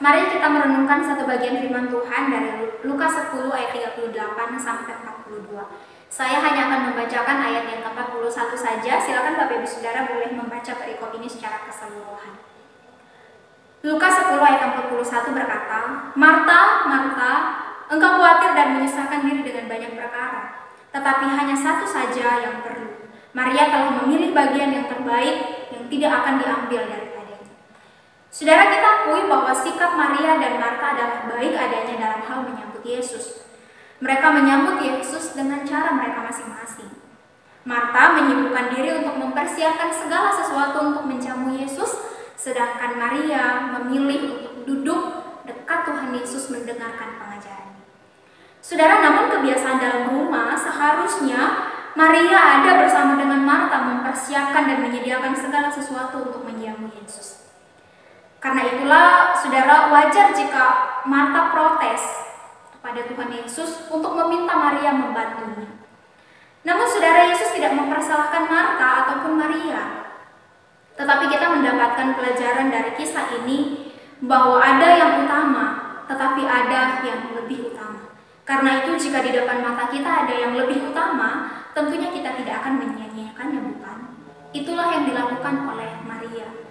merenungkan satu bagian firman Tuhan dari Lukas 10 ayat 38 sampai 42. Saya hanya akan membacakan ayat yang ke-41 saja. Silakan Bapak Ibu Saudara boleh membaca perikop ini secara keseluruhan. Lukas 10 ayat 41 berkata, Marta, Marta, engkau khawatir dan menyusahkan diri dengan banyak perkara, tetapi hanya satu saja yang perlu. Maria telah memilih bagian yang terbaik yang tidak akan diambil dari Saudara kita akui bahwa sikap Maria dan Marta adalah baik adanya dalam hal menyambut Yesus. Mereka menyambut Yesus dengan cara mereka masing-masing. Marta menyibukkan diri untuk mempersiapkan segala sesuatu untuk menjamu Yesus, sedangkan Maria memilih untuk duduk dekat Tuhan Yesus mendengarkan pengajarannya. Saudara, namun kebiasaan dalam rumah seharusnya Maria ada bersama dengan Marta mempersiapkan dan menyediakan segala sesuatu untuk menjamu Yesus. Karena itulah saudara wajar jika Marta protes kepada Tuhan Yesus untuk meminta Maria membantunya. Namun saudara Yesus tidak mempersalahkan Marta ataupun Maria. Tetapi kita mendapatkan pelajaran dari kisah ini bahwa ada yang utama, tetapi ada yang lebih utama. Karena itu jika di depan mata kita ada yang lebih utama, tentunya kita tidak akan menyia-nyiakannya bukan? Itulah yang dilakukan oleh Maria.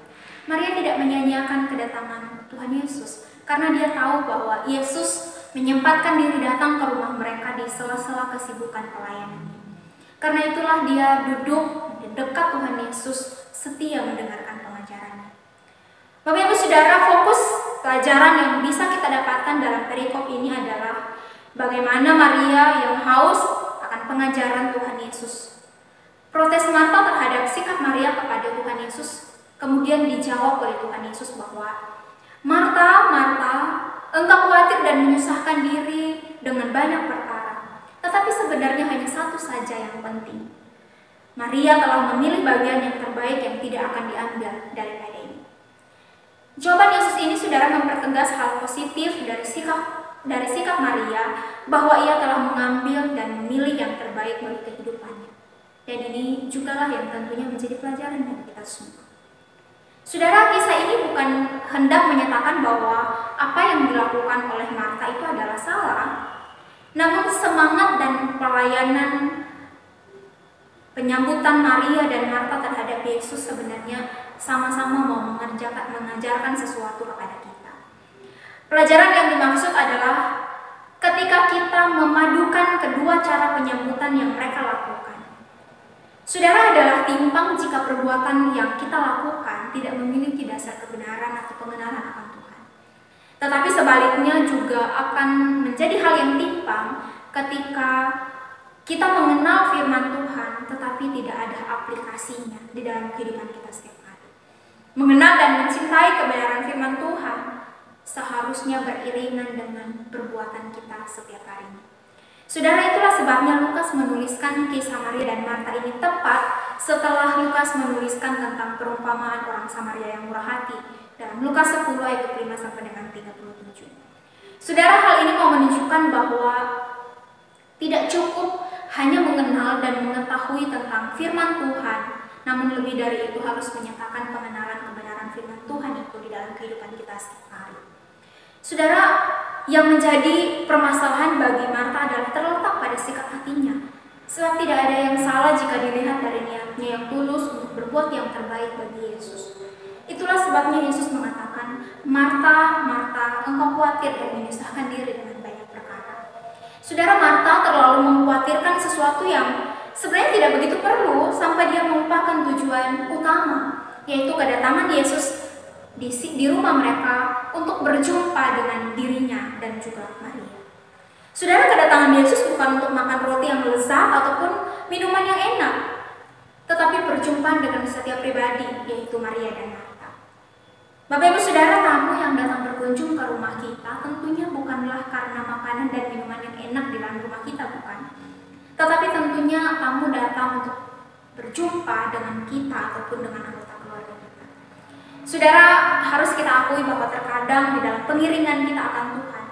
Maria tidak menyanyiakan kedatangan Tuhan Yesus karena dia tahu bahwa Yesus menyempatkan diri datang ke rumah mereka di sela-sela kesibukan pelayanannya. Karena itulah dia duduk dekat Tuhan Yesus setia mendengarkan pengajarannya. Bapak Ibu Saudara, fokus pelajaran yang bisa kita dapatkan dalam perikop ini adalah bagaimana Maria yang haus akan pengajaran Tuhan Yesus. Protes Marta terhadap sikap Maria kepada Tuhan Yesus Kemudian dijawab oleh Tuhan Yesus bahwa Marta, Marta, engkau khawatir dan menyusahkan diri dengan banyak perkara. Tetapi sebenarnya hanya satu saja yang penting. Maria telah memilih bagian yang terbaik yang tidak akan diambil daripada ini. Jawaban Yesus ini saudara mempertegas hal positif dari sikap dari sikap Maria bahwa ia telah mengambil dan memilih yang terbaik bagi kehidupannya. Dan ini jugalah yang tentunya menjadi pelajaran bagi kita semua. Saudara, kisah ini bukan hendak menyatakan bahwa apa yang dilakukan oleh Marta itu adalah salah, namun semangat dan pelayanan penyambutan Maria dan Marta terhadap Yesus sebenarnya sama-sama mau mengerjakan, mengajarkan sesuatu kepada kita. Pelajaran yang dimaksud adalah ketika kita memadukan kedua cara penyambutan yang mereka lakukan Saudara adalah timpang jika perbuatan yang kita lakukan tidak memiliki dasar kebenaran atau pengenalan akan Tuhan. Tetapi sebaliknya juga akan menjadi hal yang timpang ketika kita mengenal firman Tuhan tetapi tidak ada aplikasinya di dalam kehidupan kita setiap hari. Mengenal dan mencintai kebenaran firman Tuhan seharusnya beriringan dengan perbuatan kita setiap harinya. Saudara itulah sebabnya Lukas menuliskan kisah Maria dan Marta ini tepat setelah Lukas menuliskan tentang perumpamaan orang Samaria yang murah hati dalam Lukas 10 ayat 5 sampai dengan 37. Saudara hal ini mau menunjukkan bahwa tidak cukup hanya mengenal dan mengetahui tentang firman Tuhan, namun lebih dari itu harus menyatakan pengenalan kebenaran firman Tuhan itu di dalam kehidupan kita setiap hari. Saudara, yang menjadi permasalahan bagi Marta adalah terletak pada sikap hatinya. Sebab tidak ada yang salah jika dilihat dari niatnya yang tulus untuk berbuat yang terbaik bagi Yesus. Itulah sebabnya Yesus mengatakan, Marta, Marta, engkau khawatir dan menyusahkan diri dengan banyak perkara. Saudara Marta terlalu mengkhawatirkan sesuatu yang sebenarnya tidak begitu perlu sampai dia melupakan tujuan utama, yaitu kedatangan Yesus di, di rumah mereka untuk berjumpa dengan dirinya dan juga Maria. Saudara kedatangan Yesus bukan untuk makan roti yang lezat ataupun minuman yang enak, tetapi perjumpaan dengan setiap pribadi, yaitu Maria dan Marta. Bapak Ibu Saudara tamu yang datang berkunjung ke rumah kita tentunya bukanlah karena makanan dan minuman yang enak di dalam rumah kita, bukan. Tetapi tentunya tamu datang untuk berjumpa dengan kita ataupun dengan anggota Saudara, harus kita akui bahwa terkadang di dalam pengiringan kita akan Tuhan,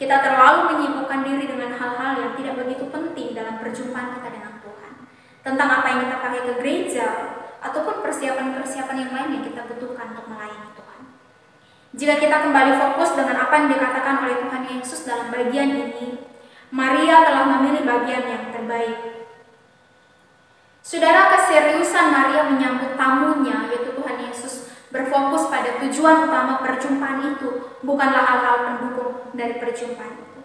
kita terlalu menyibukkan diri dengan hal-hal yang tidak begitu penting dalam perjumpaan kita dengan Tuhan. Tentang apa yang kita pakai ke gereja, ataupun persiapan-persiapan yang lain yang kita butuhkan untuk melayani Tuhan. Jika kita kembali fokus dengan apa yang dikatakan oleh Tuhan Yesus dalam bagian ini, Maria telah memilih bagian yang terbaik. Saudara, keseriusan Maria menyambut tamunya, yaitu berfokus pada tujuan utama perjumpaan itu, bukanlah hal-hal pendukung dari perjumpaan itu.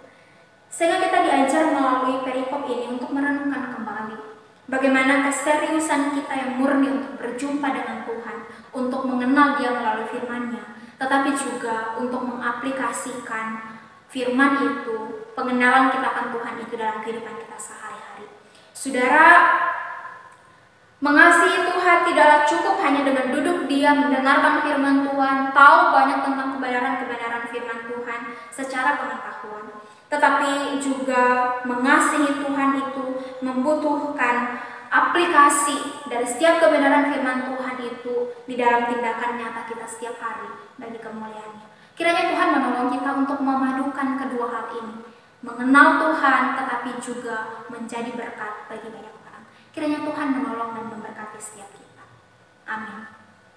Sehingga kita diajar melalui perikop ini untuk merenungkan kembali bagaimana keseriusan kita yang murni untuk berjumpa dengan Tuhan, untuk mengenal Dia melalui firman-Nya, tetapi juga untuk mengaplikasikan firman itu, pengenalan kita akan Tuhan itu dalam kehidupan kita sehari-hari. Saudara, Mengasihi Tuhan tidaklah cukup hanya dengan duduk diam mendengarkan firman Tuhan, tahu banyak tentang kebenaran-kebenaran firman Tuhan secara pengetahuan. Tetapi juga mengasihi Tuhan itu membutuhkan aplikasi dari setiap kebenaran firman Tuhan itu di dalam tindakan nyata kita setiap hari bagi kemuliaannya. Kiranya Tuhan menolong kita untuk memadukan kedua hal ini. Mengenal Tuhan tetapi juga menjadi berkat bagi banyak Kiranya Tuhan menolong dan memberkati setiap kita. Amin.